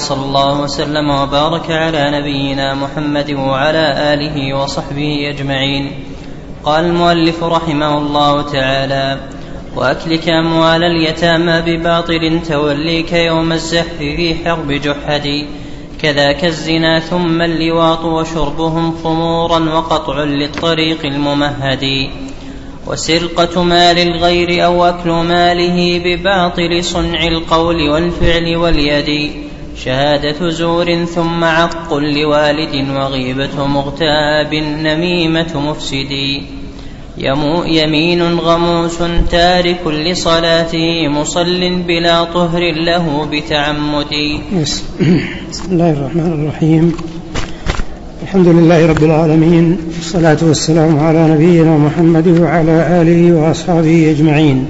وصلى الله وسلم وبارك على نبينا محمد وعلى آله وصحبه أجمعين. قال المؤلف رحمه الله تعالى وأكلك أموال اليتامى بباطل توليك يوم الزحف في حرب جحد. كذاك الزنا ثم اللواط وشربهم خمورا وقطع للطريق الممهد. وسرقة مال الغير أو أكل ماله بباطل صنع القول والفعل واليد. شهادة زور ثم عق لوالد وغيبة مغتاب نميمة مفسد. يمين غموس تارك لصلاته مصل بلا طهر له بتعمد. بسم الله الرحمن الرحيم. الحمد لله رب العالمين والصلاة والسلام على نبينا محمد وعلى آله وأصحابه أجمعين.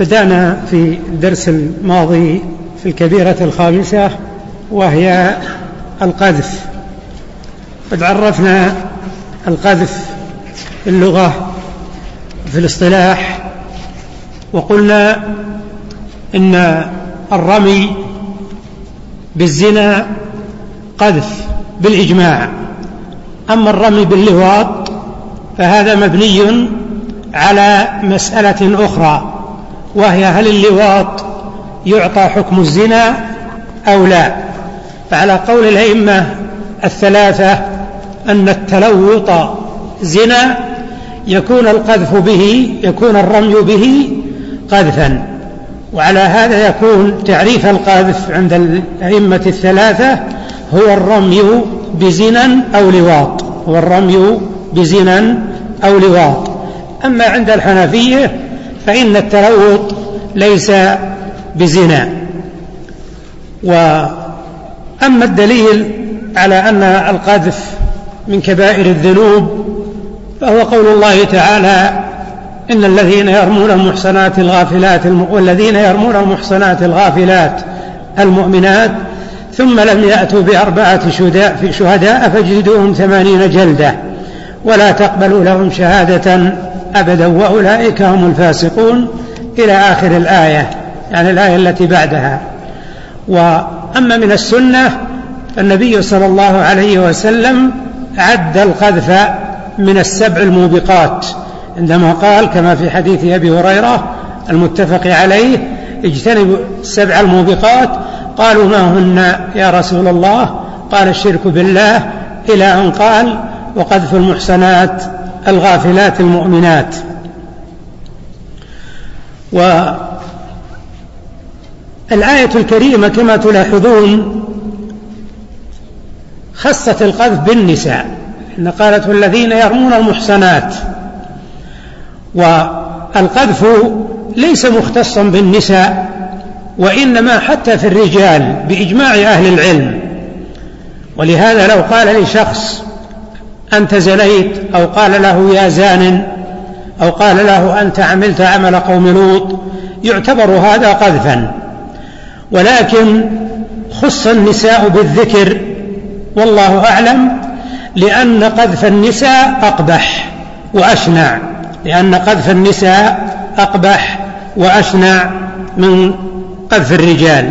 بدأنا في الدرس الماضي في الكبيرة الخامسة وهي القذف. قد عرفنا القذف في اللغة في الاصطلاح وقلنا إن الرمي بالزنا قذف بالإجماع. أما الرمي باللواط فهذا مبني على مسألة أخرى. وهي هل اللواط يعطى حكم الزنا أو لا؟ فعلى قول الأئمة الثلاثة أن التلوط زنا يكون القذف به يكون الرمي به قذفا. وعلى هذا يكون تعريف القذف عند الأئمة الثلاثة هو الرمي بزنا أو لواط. هو الرمي بزنا أو لواط. أما عند الحنفية فإن التلوط ليس بزنا. وأما الدليل على أن القذف من كبائر الذنوب فهو قول الله تعالى إن الذين يرمون المحصنات الغافلات والذين يرمون المحصنات الغافلات المؤمنات ثم لم يأتوا بأربعة شهداء فاجلدوهم ثمانين جلدة. ولا تقبلوا لهم شهادة أبدا وأولئك هم الفاسقون إلى آخر الآية يعني الآية التي بعدها. وأما من السنة النبي صلى الله عليه وسلم عد القذف من السبع الموبقات. عندما قال كما في حديث أبي هريرة المتفق عليه اجتنبوا السبع الموبقات قالوا ما هن يا رسول الله؟ قال الشرك بالله إلى أن قال وقذف المحسنات الغافلات المؤمنات. والآية الكريمة كما تلاحظون خصت القذف بالنساء إن قالت والذين يرمون المحسنات. والقذف ليس مختصا بالنساء وإنما حتى في الرجال بإجماع أهل العلم. ولهذا لو قال لشخص أنت زنيت أو قال له يا زان أو قال له أنت عملت عمل قوم لوط يعتبر هذا قذفا. ولكن خص النساء بالذكر والله أعلم لأن قذف النساء أقبح وأشنع لأن قذف النساء أقبح وأشنع من قذف الرجال.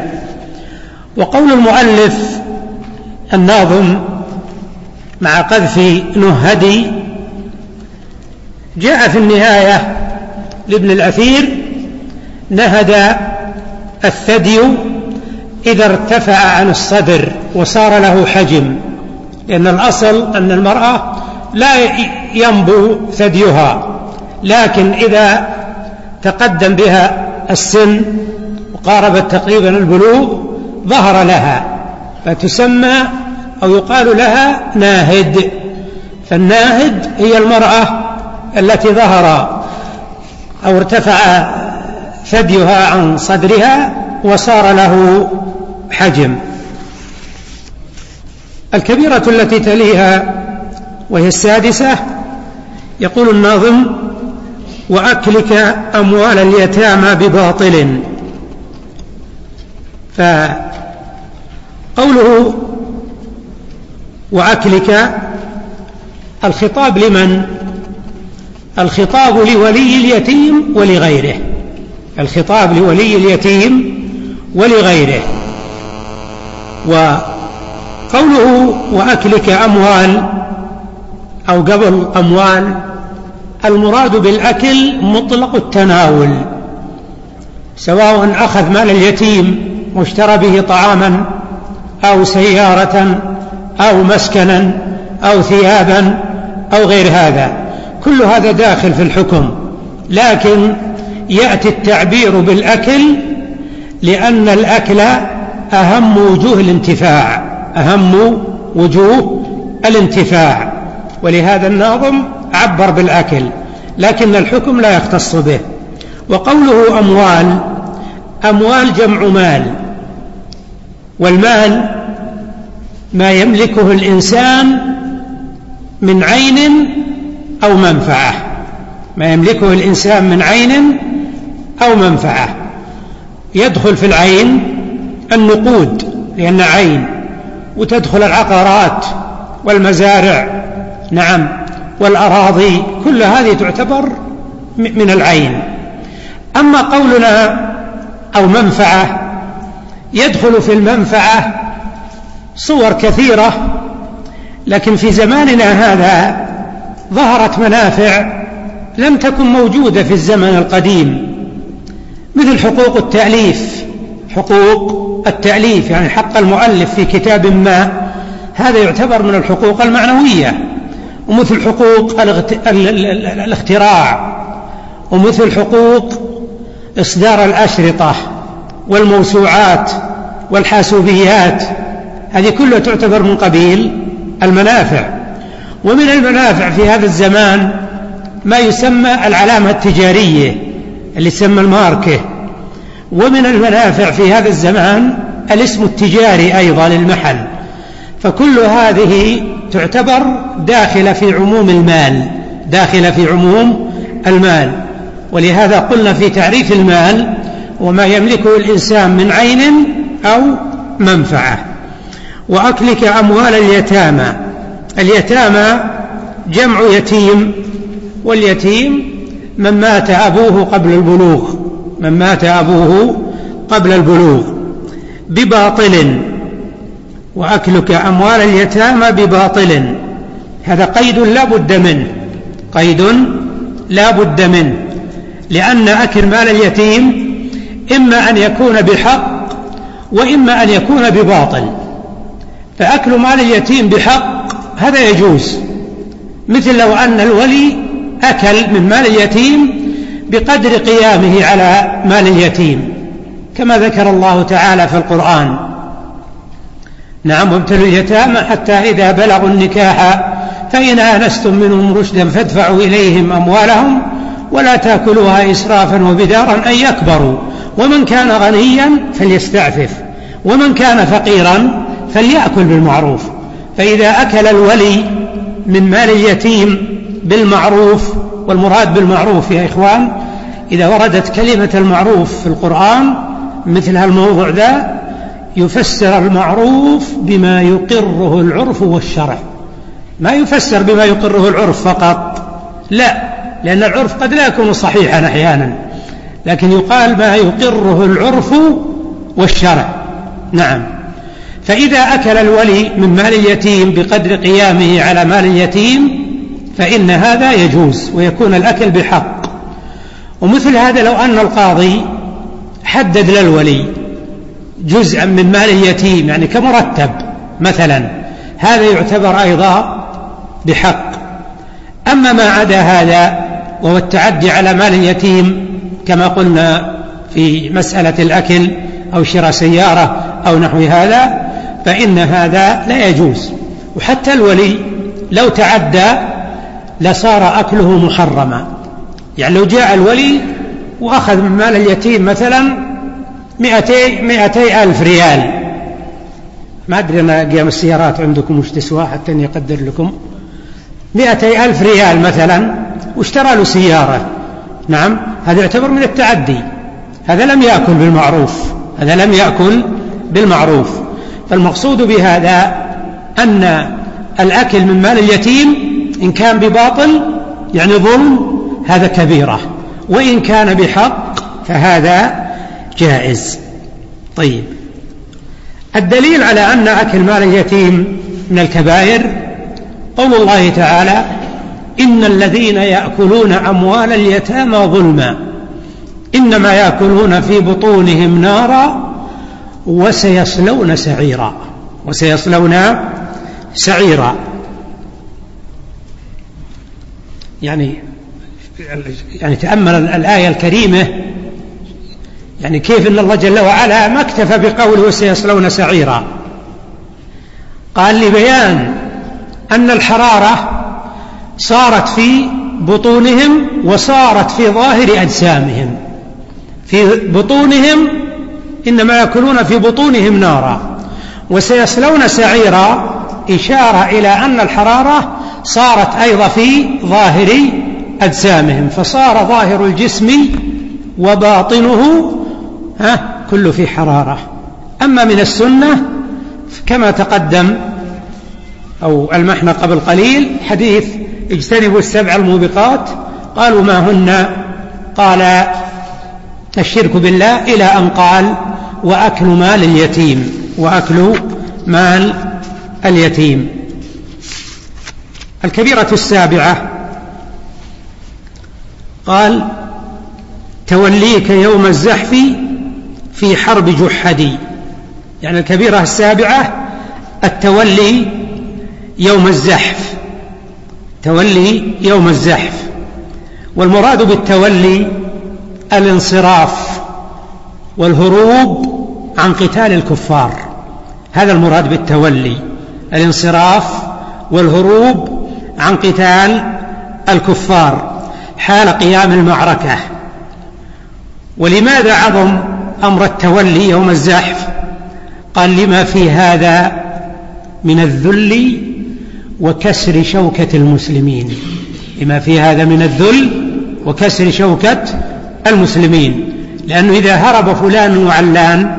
وقول المؤلف الناظم مع قذف نهدي جاء في النهاية لابن الأثير نهد الثدي إذا ارتفع عن الصدر وصار له حجم لأن الأصل أن المرأة لا ينبو ثديها لكن إذا تقدم بها السن وقاربت تقريبا البلوغ ظهر لها فتسمى أو يقال لها ناهد. فالناهد هي المرأة التي ظهر أو ارتفع ثديها عن صدرها وصار له حجم. الكبيرة التي تليها وهي السادسة يقول الناظم وأكلك أموال اليتامى بباطل. فقوله وأكلك الخطاب لمن؟ الخطاب لولي اليتيم ولغيره. الخطاب لولي اليتيم ولغيره. وقوله وأكلك أموال أو قبل أموال المراد بالأكل مطلق التناول سواء أخذ مال اليتيم واشترى به طعاما أو سيارة أو مسكنا أو ثيابا أو غير هذا. كل هذا داخل في الحكم. لكن يأتي التعبير بالأكل لأن الأكل أهم وجوه الانتفاع. أهم وجوه الانتفاع. ولهذا الناظم عبر بالأكل. لكن الحكم لا يختص به. وقوله أموال أموال جمع مال. والمال ما يملكه الإنسان من عين أو منفعة. ما يملكه الإنسان من عين أو منفعة. يدخل في العين النقود لأن عين وتدخل العقارات والمزارع نعم والأراضي كل هذه تعتبر من العين. أما قولنا أو منفعة يدخل في المنفعة صور كثيرة لكن في زماننا هذا ظهرت منافع لم تكن موجودة في الزمن القديم مثل حقوق التأليف. حقوق التأليف يعني حق المؤلف في كتاب ما هذا يعتبر من الحقوق المعنوية ومثل حقوق الاختراع ومثل حقوق إصدار الأشرطة والموسوعات والحاسوبيات. هذه كلها تعتبر من قبيل المنافع. ومن المنافع في هذا الزمان ما يسمى العلامة التجارية اللي يسمى الماركة. ومن المنافع في هذا الزمان الاسم التجاري أيضا للمحل فكل هذه تعتبر داخلة في عموم المال داخلة في عموم المال. ولهذا قلنا في تعريف المال وما يملكه الإنسان من عين أو منفعة. وأكلك أموال اليتامى. اليتامى جمع يتيم واليتيم من مات أبوه قبل البلوغ من مات أبوه قبل البلوغ. بباطل وأكلك أموال اليتامى بباطل. هذا قيد لا بد منه. قيد لا بد منه. لأن أكل مال اليتيم إما أن يكون بحق وإما أن يكون بباطل. فأكل مال اليتيم بحق هذا يجوز. مثل لو أن الولي أكل من مال اليتيم بقدر قيامه على مال اليتيم كما ذكر الله تعالى في القرآن. نعم وابتلوا اليتامى حتى إذا بلغوا النكاح فإن آنستم منهم رشدا فادفعوا إليهم أموالهم ولا تأكلوها إسرافا وبدارا أن يكبروا. ومن كان غنيا فليستعفف ومن كان فقيرا فليأكل بالمعروف. فإذا أكل الولي من مال اليتيم بالمعروف والمراد بالمعروف يا إخوان إذا وردت كلمة المعروف في القرآن مثل هالموضوع ذا يفسر المعروف بما يقره العرف والشرع. ما يفسر بما يقره العرف فقط. لا لأن العرف قد لا يكون صحيحا أحيانا لكن يقال ما يقره العرف والشرع. نعم. فإذا أكل الولي من مال اليتيم بقدر قيامه على مال اليتيم فإن هذا يجوز ويكون الأكل بحق ومثل هذا لو أن القاضي حدد للولي جزءا من مال اليتيم يعني كمرتب مثلا هذا يعتبر أيضا بحق. أما ما عدا هذا وهو التعدي على مال اليتيم كما قلنا في مسألة الأكل أو شراء سيارة أو نحو هذا فإن هذا لا يجوز. وحتى الولي لو تعدى لصار أكله محرما. يعني لو جاء الولي وأخذ من مال اليتيم مثلا مئتي, مئتي ألف ريال. ما أدري أنا قيام السيارات عندكم وش تسوى حتى أني أقدر لكم. مئتي ألف ريال مثلا واشترى له سيارة. نعم هذا يعتبر من التعدي. هذا لم يأكل بالمعروف. هذا لم يأكل بالمعروف. فالمقصود بهذا أن الأكل من مال اليتيم إن كان بباطل يعني ظلم هذا كبيرة. وإن كان بحق فهذا جائز. طيب. الدليل على أن أكل مال اليتيم من الكبائر قول الله تعالى إن الذين يأكلون أموال اليتامى ظلما. إنما يأكلون في بطونهم نارا وسيصلون سعيرا. وسيصلون سعيرا. يعني يعني تأمل الآية الكريمة. يعني كيف أن الله جل وعلا ما اكتفى بقوله سيصلون سعيرا. قال لبيان أن الحرارة صارت في بطونهم وصارت في ظاهر أجسامهم. في بطونهم إنما يأكلون في بطونهم نارا وسيصلون سعيرا إشارة إلى أن الحرارة صارت أيضا في ظاهر أجسامهم فصار ظاهر الجسم وباطنه ها كله في حرارة. أما من السنة كما تقدم أو المحنى قبل قليل حديث اجتنبوا السبع الموبقات قالوا ما هن؟ قال الشرك بالله إلى أن قال وأكل مال اليتيم وأكل مال اليتيم. الكبيرة السابعة قال توليك يوم الزحف في حرب جحدي. يعني الكبيرة السابعة التولي يوم الزحف. تولي يوم الزحف. والمراد بالتولي الانصراف. والهروب عن قتال الكفار. هذا المراد بالتولي الانصراف والهروب عن قتال الكفار حال قيام المعركة. ولماذا عظم أمر التولي يوم الزحف؟ قال لما في هذا من الذل وكسر شوكة المسلمين. لما في هذا من الذل وكسر شوكة المسلمين. لأنه إذا هرب فلان وعلان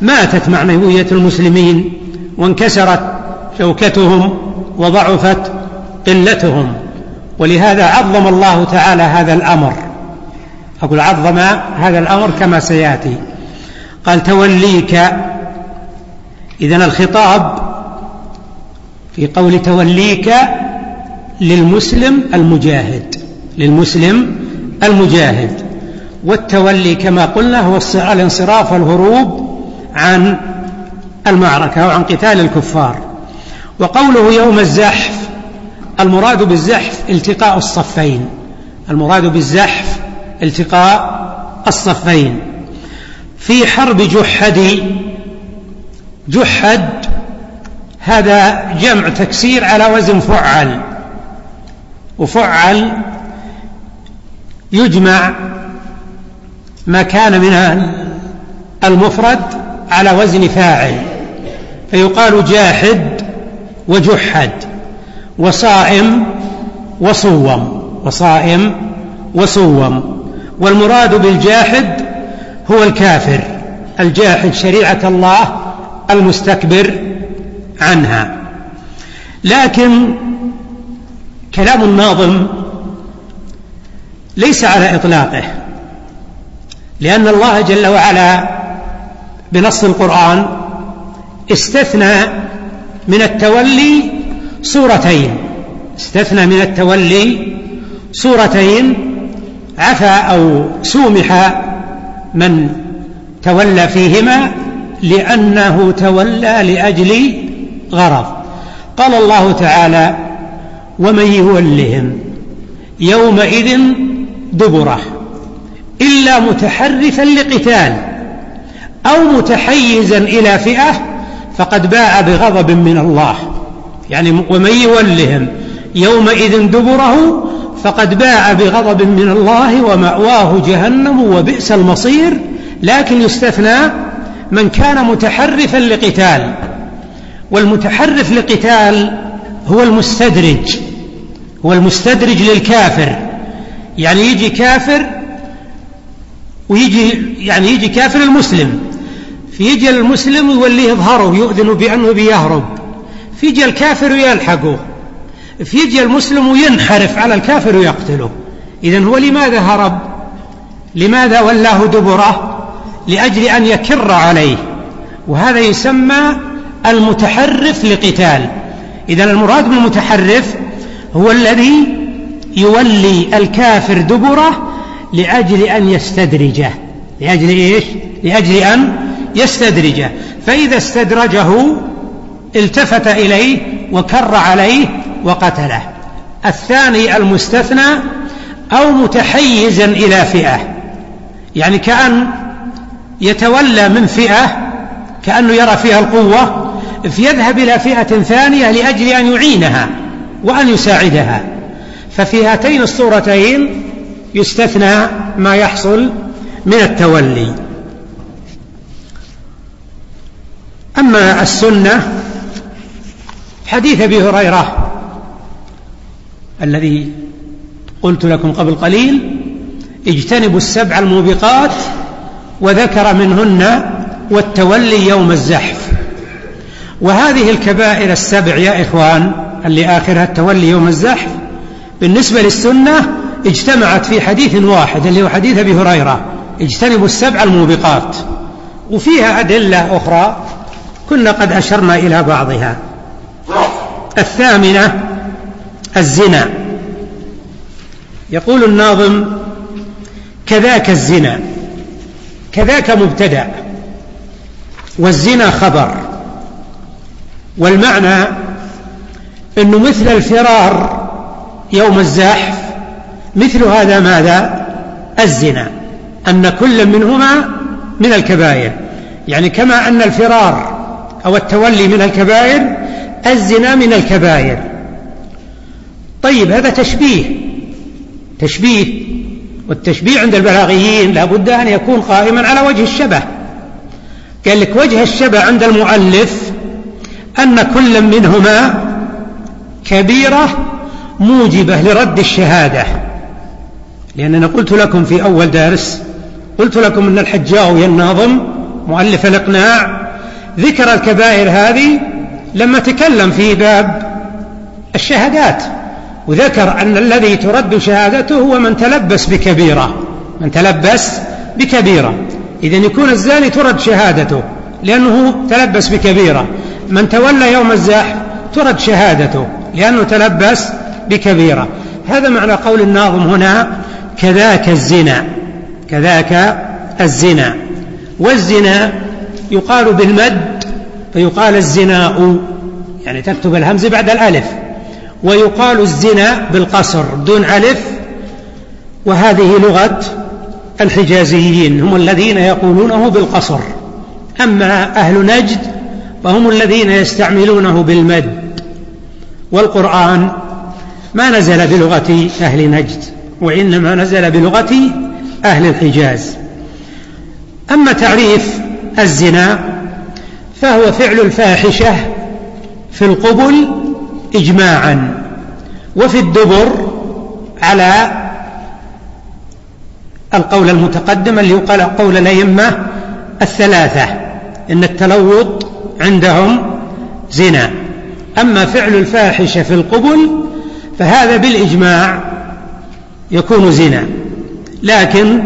ماتت معنوية المسلمين وانكسرت شوكتهم وضعفت قلتهم. ولهذا عظم الله تعالى هذا الأمر. أقول عظم هذا الأمر كما سيأتي. قال توليك. إذا الخطاب في قول توليك للمسلم المجاهد. للمسلم المجاهد. والتولي كما قلنا هو الانصراف والهروب عن المعركة أو عن قتال الكفار. وقوله يوم الزحف المراد بالزحف التقاء الصفين. المراد بالزحف التقاء الصفين. في حرب جحد جحد هذا جمع تكسير على وزن فعل. وفعل يجمع ما كان من المفرد على وزن فاعل فيقال جاحد وجحد وصائم وصوم وصائم وصوم والمراد بالجاحد هو الكافر الجاحد شريعة الله المستكبر عنها. لكن كلام الناظم ليس على إطلاقه. لأن الله جل وعلا بنص القرآن استثنى من التولي صورتين استثنى من التولي صورتين عفى أو سومح من تولى فيهما لأنه تولى لأجل غرض. قال الله تعالى ومن يولهم يومئذ دبره. إلا متحرفا لقتال أو متحيزا إلى فئة فقد باع بغضب من الله. يعني ومن يولهم يومئذ دبره فقد باع بغضب من الله ومأواه جهنم وبئس المصير. لكن يستثنى من كان متحرفا لقتال والمتحرف لقتال هو المستدرج هو المستدرج للكافر. يعني يجي كافر ويجي يعني يجي كافر المسلم فيجي المسلم ويوليه ظهره يؤذن بأنه بيهرب فيجي الكافر ويلحقه فيجي المسلم وينحرف على الكافر ويقتله. إذا هو لماذا هرب؟ لماذا ولاه دبره؟ لأجل أن يكر عليه. وهذا يسمى المتحرف لقتال. إذا المراد بالمتحرف هو الذي يولي الكافر دبره لأجل أن يستدرجه. لأجل إيش؟ لأجل أن يستدرجه. فإذا استدرجه التفت إليه وكر عليه وقتله. الثاني المستثنى أو متحيزا إلى فئة. يعني كأن يتولى من فئة كأنه يرى فيها القوة فيذهب إلى فئة ثانية لأجل أن يعينها وأن يساعدها. ففي هاتين الصورتين يستثنى ما يحصل من التولي. أما السنة حديث أبي هريرة الذي قلت لكم قبل قليل اجتنبوا السبع الموبقات وذكر منهن والتولي يوم الزحف. وهذه الكبائر السبع يا إخوان اللي آخرها التولي يوم الزحف بالنسبة للسنة اجتمعت في حديث واحد اللي هو حديث أبي هريرة. اجتنبوا السبع الموبقات. وفيها أدلة أخرى كنا قد أشرنا إلى بعضها. الثامنة الزنا. يقول الناظم كذاك الزنا. كذاك مبتدأ. والزنا خبر. والمعنى أنه مثل الفرار يوم الزحف مثل هذا ماذا؟ الزنا أن كل منهما من الكبائر. يعني كما أن الفرار أو التولي من الكبائر الزنا من الكبائر. طيب هذا تشبيه تشبيه والتشبيه عند البلاغيين لا بد أن يكون قائما على وجه الشبه. قال لك وجه الشبه عند المؤلف أن كل منهما كبيرة موجبة لرد الشهادة. لأننا قلت لكم في أول درس قلت لكم أن الحجاوي الناظم مؤلف الإقناع. ذكر الكبائر هذه لما تكلم في باب الشهادات وذكر أن الذي ترد شهادته هو من تلبس بكبيرة من تلبس بكبيرة. إذا يكون الزاني ترد شهادته لأنه تلبس بكبيرة. من تولى يوم الزاح ترد شهادته لأنه تلبس بكبيرة. هذا معنى قول الناظم هنا كذاك الزنا كذاك الزنا. والزنا يقال بالمد فيقال الزناء يعني تكتب الهمز بعد الألف. ويقال الزنا بالقصر دون ألف. وهذه لغة الحجازيين هم الذين يقولونه بالقصر. أما أهل نجد فهم الذين يستعملونه بالمد. والقرآن ما نزل بلغة أهل نجد. وإنما نزل بلغة أهل الحجاز. أما تعريف الزنا فهو فعل الفاحشة في القبل إجماعا وفي الدبر على القول المتقدم اللي يقال قول الأئمة الثلاثة إن التلوط عندهم زنا. أما فعل الفاحشة في القبل فهذا بالإجماع يكون زنا. لكن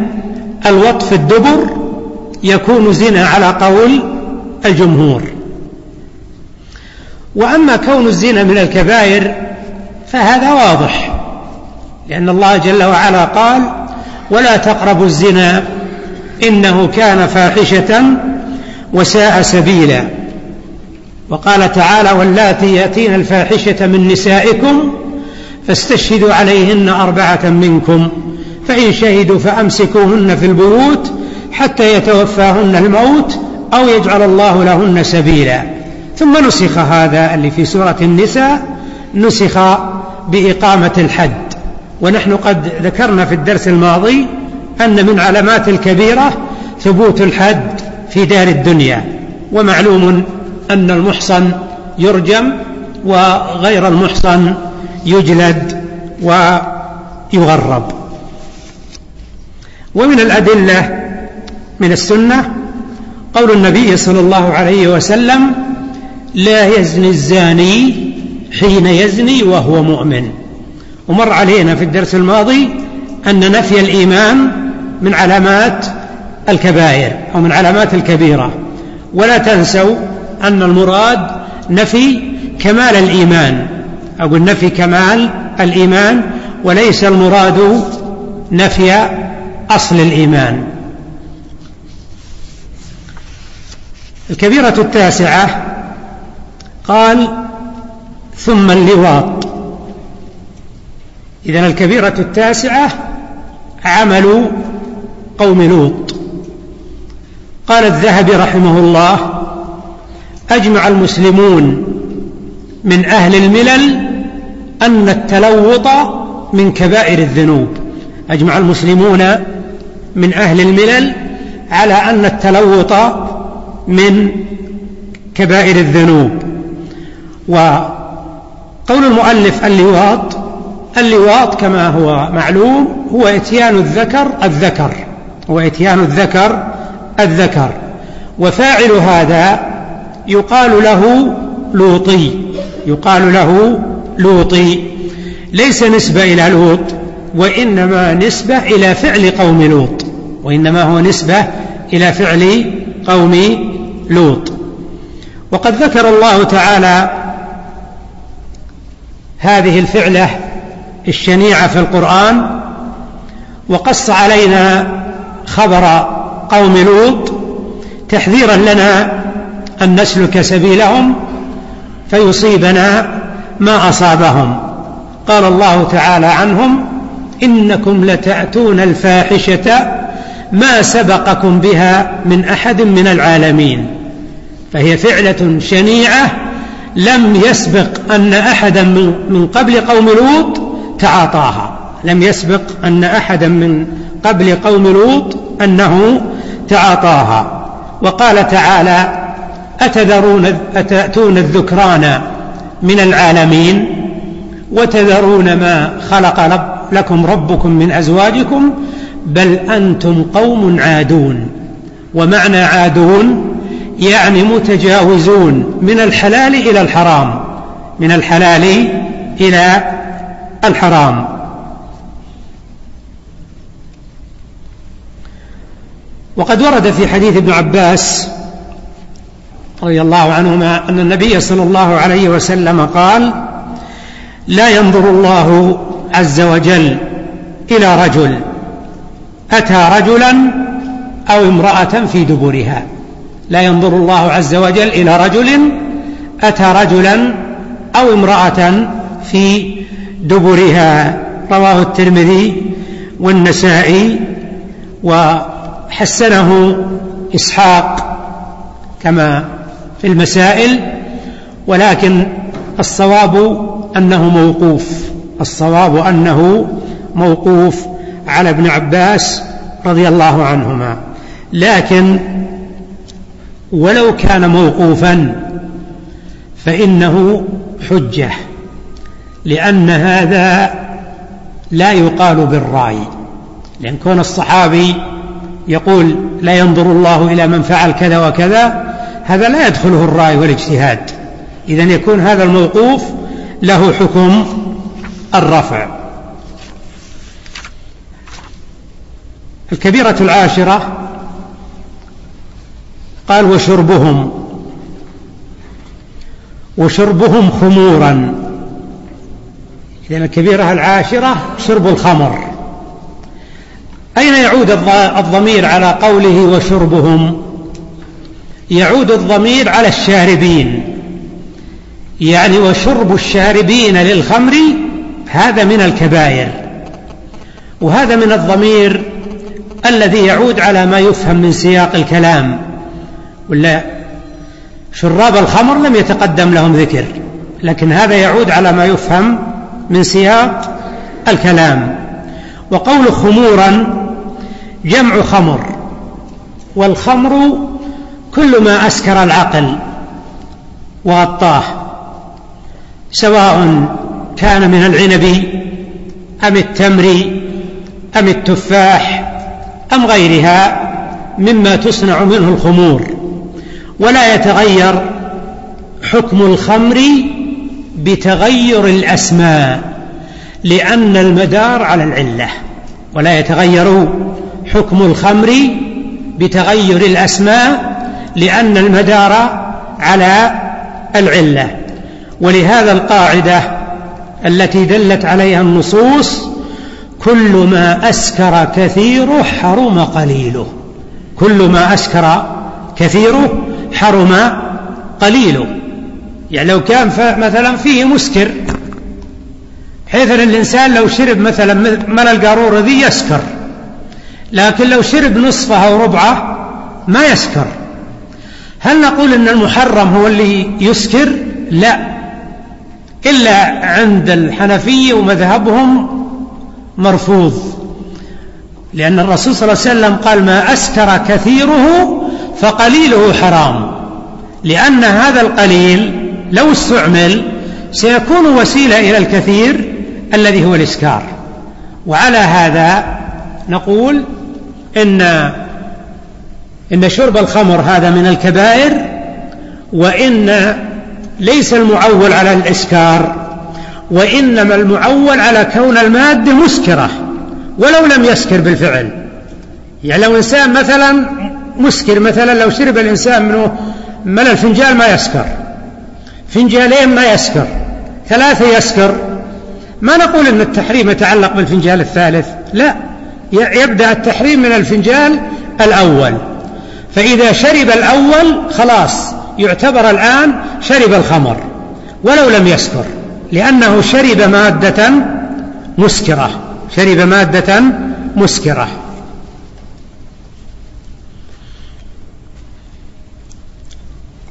الوط في الدبر يكون زنا على قول الجمهور. وأما كون الزنا من الكبائر فهذا واضح لأن الله جل وعلا قال ولا تقربوا الزنا إنه كان فاحشة وساء سبيلا. وقال تعالى واللاتي يأتين الفاحشة من نسائكم فاستشهدوا عليهن أربعة منكم فإن شهدوا فأمسكوهن في البيوت حتى يتوفاهن الموت أو يجعل الله لهن سبيلا. ثم نسخ هذا اللي في سورة النساء نسخ بإقامة الحد ونحن قد ذكرنا في الدرس الماضي أن من علامات الكبيرة ثبوت الحد في دار الدنيا. ومعلوم أن المحصن يرجم وغير المحصن يجلد ويغرب. ومن الأدلة من السنة قول النبي صلى الله عليه وسلم لا يزني الزاني حين يزني وهو مؤمن. ومر علينا في الدرس الماضي أن نفي الإيمان من علامات الكبائر أو من علامات الكبيرة. ولا تنسوا أن المراد نفي كمال الإيمان. أقول نفي كمال الإيمان وليس المراد نفي أصل الإيمان. الكبيرة التاسعة قال ثم اللواط. إذا الكبيرة التاسعة عمل قوم لوط. قال الذهبي رحمه الله أجمع المسلمون من أهل الملل أن التلوط من كبائر الذنوب. أجمع المسلمون من أهل الملل على أن التلوط من كبائر الذنوب. وقول المؤلف اللواط اللواط كما هو معلوم هو إتيان الذكر الذكر هو إتيان الذكر الذكر. وفاعل هذا يقال له لوطي. يقال له لوطي ليس نسبة إلى لوط وإنما نسبة إلى فعل قوم لوط وإنما هو نسبة إلى فعل قوم لوط. وقد ذكر الله تعالى هذه الفعلة الشنيعة في القرآن وقص علينا خبر قوم لوط تحذيرا لنا أن نسلك سبيلهم فيصيبنا ما أصابهم. قال الله تعالى عنهم إنكم لتأتون الفاحشة ما سبقكم بها من أحد من العالمين. فهي فعلة شنيعة لم يسبق أن أحدا من قبل قوم لوط تعاطاها. لم يسبق أن أحدا من قبل قوم لوط أنه تعاطاها. وقال تعالى أتذرون أتأتون الذكران من العالمين وتذرون ما خلق لكم ربكم من أزواجكم بل أنتم قوم عادون. ومعنى عادون يعني متجاوزون من الحلال إلى الحرام من الحلال إلى الحرام. وقد ورد في حديث ابن عباس رضي الله عنهما أن النبي صلى الله عليه وسلم قال لا ينظر الله عز وجل إلى رجل أتى رجلا أو امرأة في دبرها. لا ينظر الله عز وجل إلى رجل أتى رجلا أو امرأة في دبرها. رواه الترمذي والنسائي وحسنه إسحاق كما في المسائل ولكن الصواب أنه موقوف. الصواب أنه موقوف على ابن عباس رضي الله عنهما. لكن ولو كان موقوفا فإنه حجة لأن هذا لا يقال بالرأي. لأن كون الصحابي يقول لا ينظر الله إلى من فعل كذا وكذا هذا لا يدخله الرأي والاجتهاد. إذا يكون هذا الموقوف له حكم الرفع. الكبيرة العاشرة قال وشربهم. وشربهم خمورا. إذا الكبيرة العاشرة شرب الخمر. أين يعود الضمير على قوله وشربهم يعود الضمير على الشاربين. يعني وشرب الشاربين للخمر هذا من الكبائر. وهذا من الضمير الذي يعود على ما يفهم من سياق الكلام. ولا شراب الخمر لم يتقدم لهم ذكر لكن هذا يعود على ما يفهم من سياق الكلام. وقول خمورا جمع خمر والخمر كل ما أسكر العقل وغطاه سواء كان من العنب أم التمر أم التفاح أم غيرها مما تصنع منه الخمور. ولا يتغير حكم الخمر بتغير الأسماء لأن المدار على العلة. ولا يتغير حكم الخمر بتغير الأسماء لأن المدار على العلة. ولهذا القاعدة التي دلت عليها النصوص كل ما أسكر كثيره حرم قليله. كل ما أسكر كثيره حرم قليله. يعني لو كان مثلا فيه مسكر حيث أن الإنسان لو شرب مثلا من القارورة ذي يسكر لكن لو شرب نصفه أو ربعه ما يسكر. هل نقول أن المحرم هو اللي يسكر؟ لا. إلا عند الحنفية ومذهبهم مرفوض. لأن الرسول صلى الله عليه وسلم قال ما أسكر كثيره فقليله حرام. لأن هذا القليل لو استعمل سيكون وسيلة إلى الكثير الذي هو الإسكار. وعلى هذا نقول إن إن شرب الخمر هذا من الكبائر وإن ليس المعول على الإسكار وإنما المعول على كون المادة مسكرة ولو لم يسكر بالفعل. يعني لو إنسان مثلا مسكر مثلا لو شرب الإنسان منه من الفنجال ما يسكر فنجالين ما يسكر ثلاثة يسكر. ما نقول أن التحريم يتعلق بالفنجال الثالث لا يبدأ التحريم من الفنجال الأول. فإذا شرب الأول خلاص يعتبر الآن شرب الخمر ولو لم يسكر لأنه شرب مادة مسكرة شرب مادة مسكرة.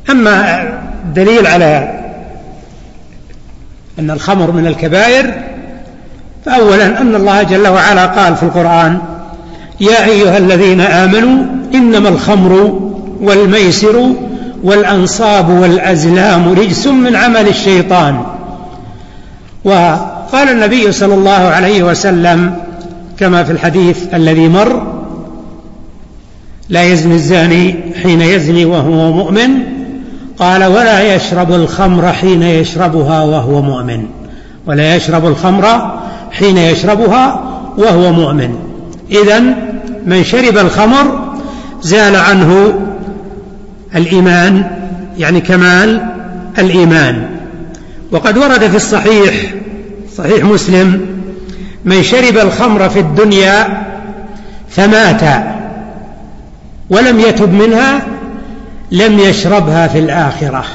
أما الدليل على أن الخمر من الكبائر فأولا أن الله جل وعلا قال في القرآن يا أيها الذين آمنوا إنما الخمر والميسر والأنصاب والأزلام رجس من عمل الشيطان. وقال النبي صلى الله عليه وسلم كما في الحديث الذي مر لا يزني الزاني حين يزني وهو مؤمن. قال ولا يشرب الخمر حين يشربها وهو مؤمن. ولا يشرب الخمر حين يشربها وهو مؤمن. إذا من شرب الخمر زال عنه الإيمان يعني كمال الإيمان. وقد ورد في الصحيح صحيح مسلم من شرب الخمر في الدنيا فمات ولم يتب منها لم يشربها في الآخرة.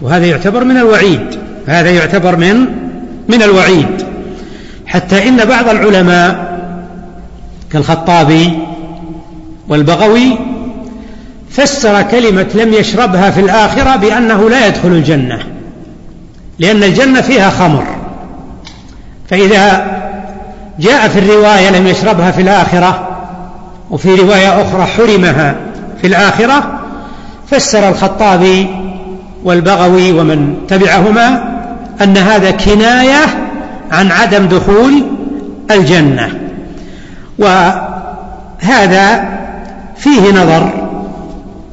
وهذا يعتبر من الوعيد هذا يعتبر من من الوعيد. حتى إن بعض العلماء كالخطابي والبغوي فسر كلمة لم يشربها في الآخرة بأنه لا يدخل الجنة لأن الجنة فيها خمر. فإذا جاء في الرواية لم يشربها في الآخرة وفي رواية أخرى حرمها في الآخرة فسر الخطابي والبغوي ومن تبعهما أن هذا كناية عن عدم دخول الجنة. وهذا فيه نظر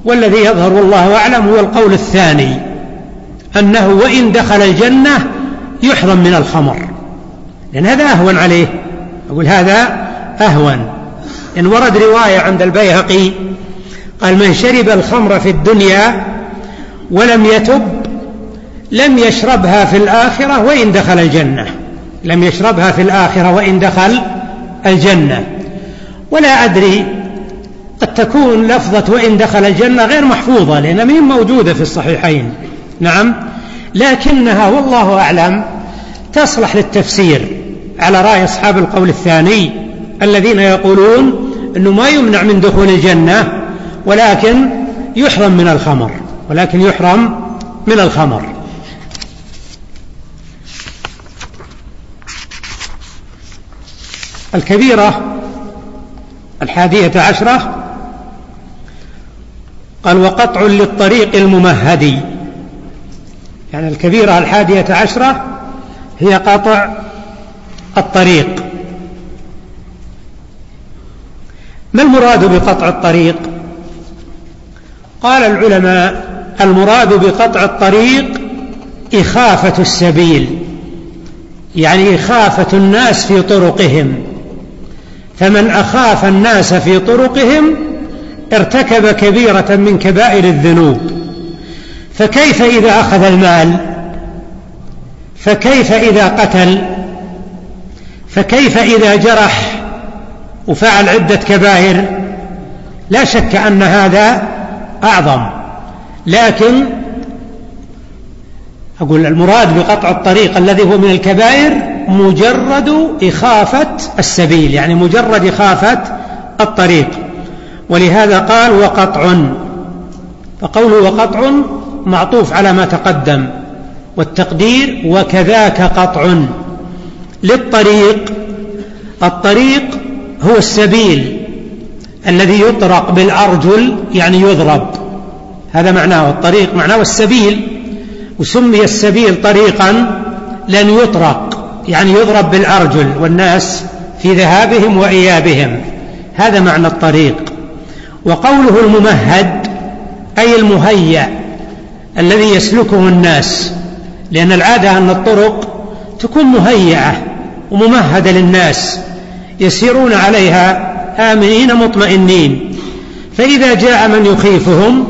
والذي يظهر والله أعلم هو القول الثاني أنه وإن دخل الجنة يحرم من الخمر. لأن هذا أهون عليه. أقول هذا أهون. إن ورد رواية عند البيهقي قال من شرب الخمر في الدنيا ولم يتب لم يشربها في الآخرة وإن دخل الجنة. لم يشربها في الآخرة وإن دخل الجنة. ولا أدري قد تكون لفظة وإن دخل الجنة غير محفوظة لأنها من موجودة في الصحيحين. نعم. لكنها والله أعلم تصلح للتفسير على رأي أصحاب القول الثاني الذين يقولون أنه ما يمنع من دخول الجنة ولكن يحرم من الخمر ولكن يحرم من الخمر. الكبيرة الحادية عشرة قال وقطع للطريق الممهد. يعني الكبيرة الحادية عشرة هي قطع الطريق. ما المراد بقطع الطريق؟ قال العلماء المراد بقطع الطريق إخافة السبيل يعني إخافة الناس في طرقهم. فمن أخاف الناس في طرقهم ارتكب كبيرة من كبائر الذنوب. فكيف إذا أخذ المال؟ فكيف إذا قتل؟ فكيف إذا جرح وفعل عدة كبائر؟ لا شك أن هذا أعظم. لكن أقول المراد بقطع الطريق الذي هو من الكبائر مجرد إخافة السبيل يعني مجرد إخافة الطريق. ولهذا قال وقطع. فقوله وقطع معطوف على ما تقدم. والتقدير وكذاك قطع. للطريق. الطريق هو السبيل الذي يطرق بالأرجل يعني يضرب. هذا معناه الطريق معناه السبيل. وسمي السبيل طريقا لن يطرق يعني يضرب بالأرجل والناس في ذهابهم وإيابهم. هذا معنى الطريق. وقوله الممهد أي المهيأ الذي يسلكه الناس لأن العادة أن الطرق تكون مهيئة وممهدة للناس يسيرون عليها آمنين مطمئنين. فإذا جاء من يخيفهم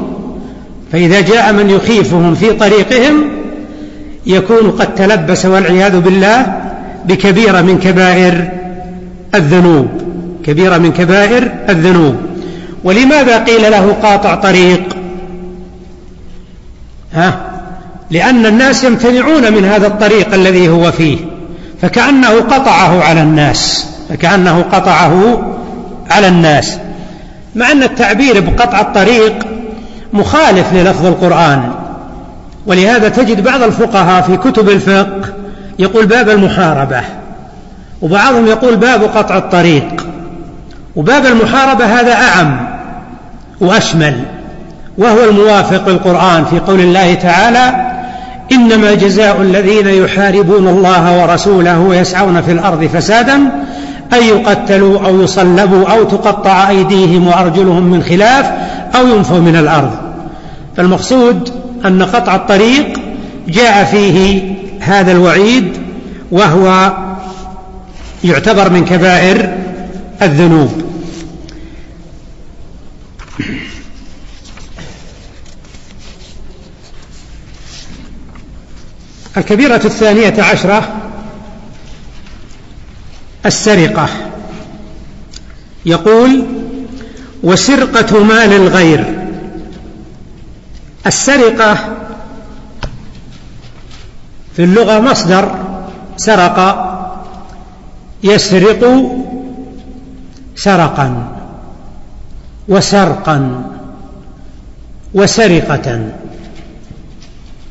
فإذا جاء من يخيفهم في طريقهم يكون قد تلبس والعياذ بالله بكبيرة من كبائر الذنوب كبيرة من كبائر الذنوب. ولماذا قيل له قاطع طريق؟ ها؟ لأن الناس يمتنعون من هذا الطريق الذي هو فيه فكأنه قطعه على الناس فكأنه قطعه على الناس. مع أن التعبير بقطع الطريق مخالف للفظ القرآن ولهذا تجد بعض الفقهاء في كتب الفقه يقول باب المحاربة وبعضهم يقول باب قطع الطريق وباب المحاربة هذا أعم. وأشمل وهو الموافق للقرآن في قول الله تعالى إنما جزاء الذين يحاربون الله ورسوله ويسعون في الأرض فسادا أن يقتلوا أو يصلبوا أو تقطع أيديهم وأرجلهم من خلاف أو ينفوا من الأرض. فالمقصود أن قطع الطريق جاء فيه هذا الوعيد وهو يعتبر من كبائر الذنوب. الكبيرة الثانية عشرة السرقة. يقول وسرقة مال الغير. السرقة في اللغة مصدر سرق يسرق سرقا وسرقا وسرقة.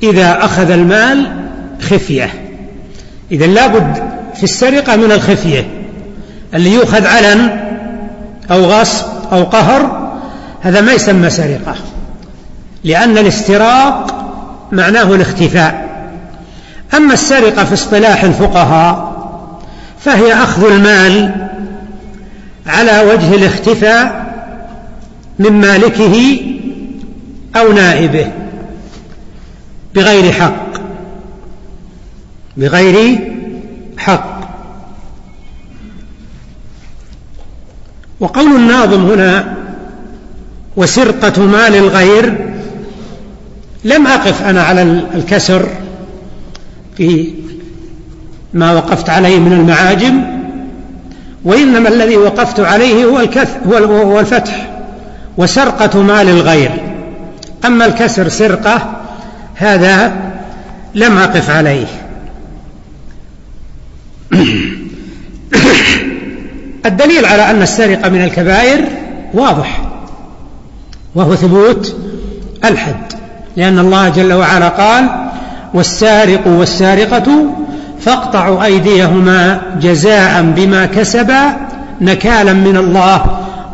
إذا أخذ المال خفية. إذا لابد في السرقة من الخفية. اللي يؤخذ علن أو غصب أو قهر هذا ما يسمى سرقة. لأن الاستراق معناه الاختفاء. أما السرقة في اصطلاح الفقهاء فهي أخذ المال على وجه الاختفاء من مالكه أو نائبه بغير حق. بغير حق. وقول الناظم هنا وسرقة مال الغير لم أقف أنا على الكسر في ما وقفت عليه من المعاجم وإنما الذي وقفت عليه هو الكث هو الفتح وسرقة مال الغير. أما الكسر سرقة هذا لم أقف عليه. الدليل على أن السرقة من الكبائر واضح وهو ثبوت الحد لأن الله جل وعلا قال والسارق والسارقة فاقطعوا أيديهما جزاء بما كسبا نكالا من الله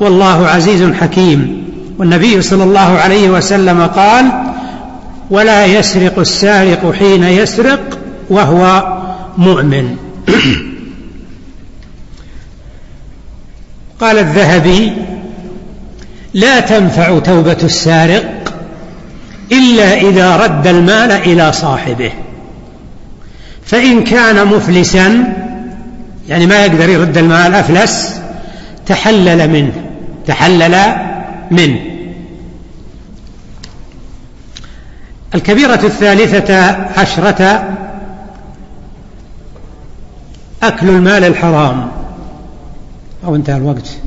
والله عزيز حكيم. والنبي صلى الله عليه وسلم قال ولا يسرق السارق حين يسرق وهو مؤمن. قال الذهبي لا تنفع توبة السارق إلا إذا رد المال إلى صاحبه. فإن كان مفلسا يعني ما يقدر يرد المال أفلس تحلل منه تحلل منه. الكبيرة الثالثة عشرة أكل المال الحرام. أو انتهى الوقت.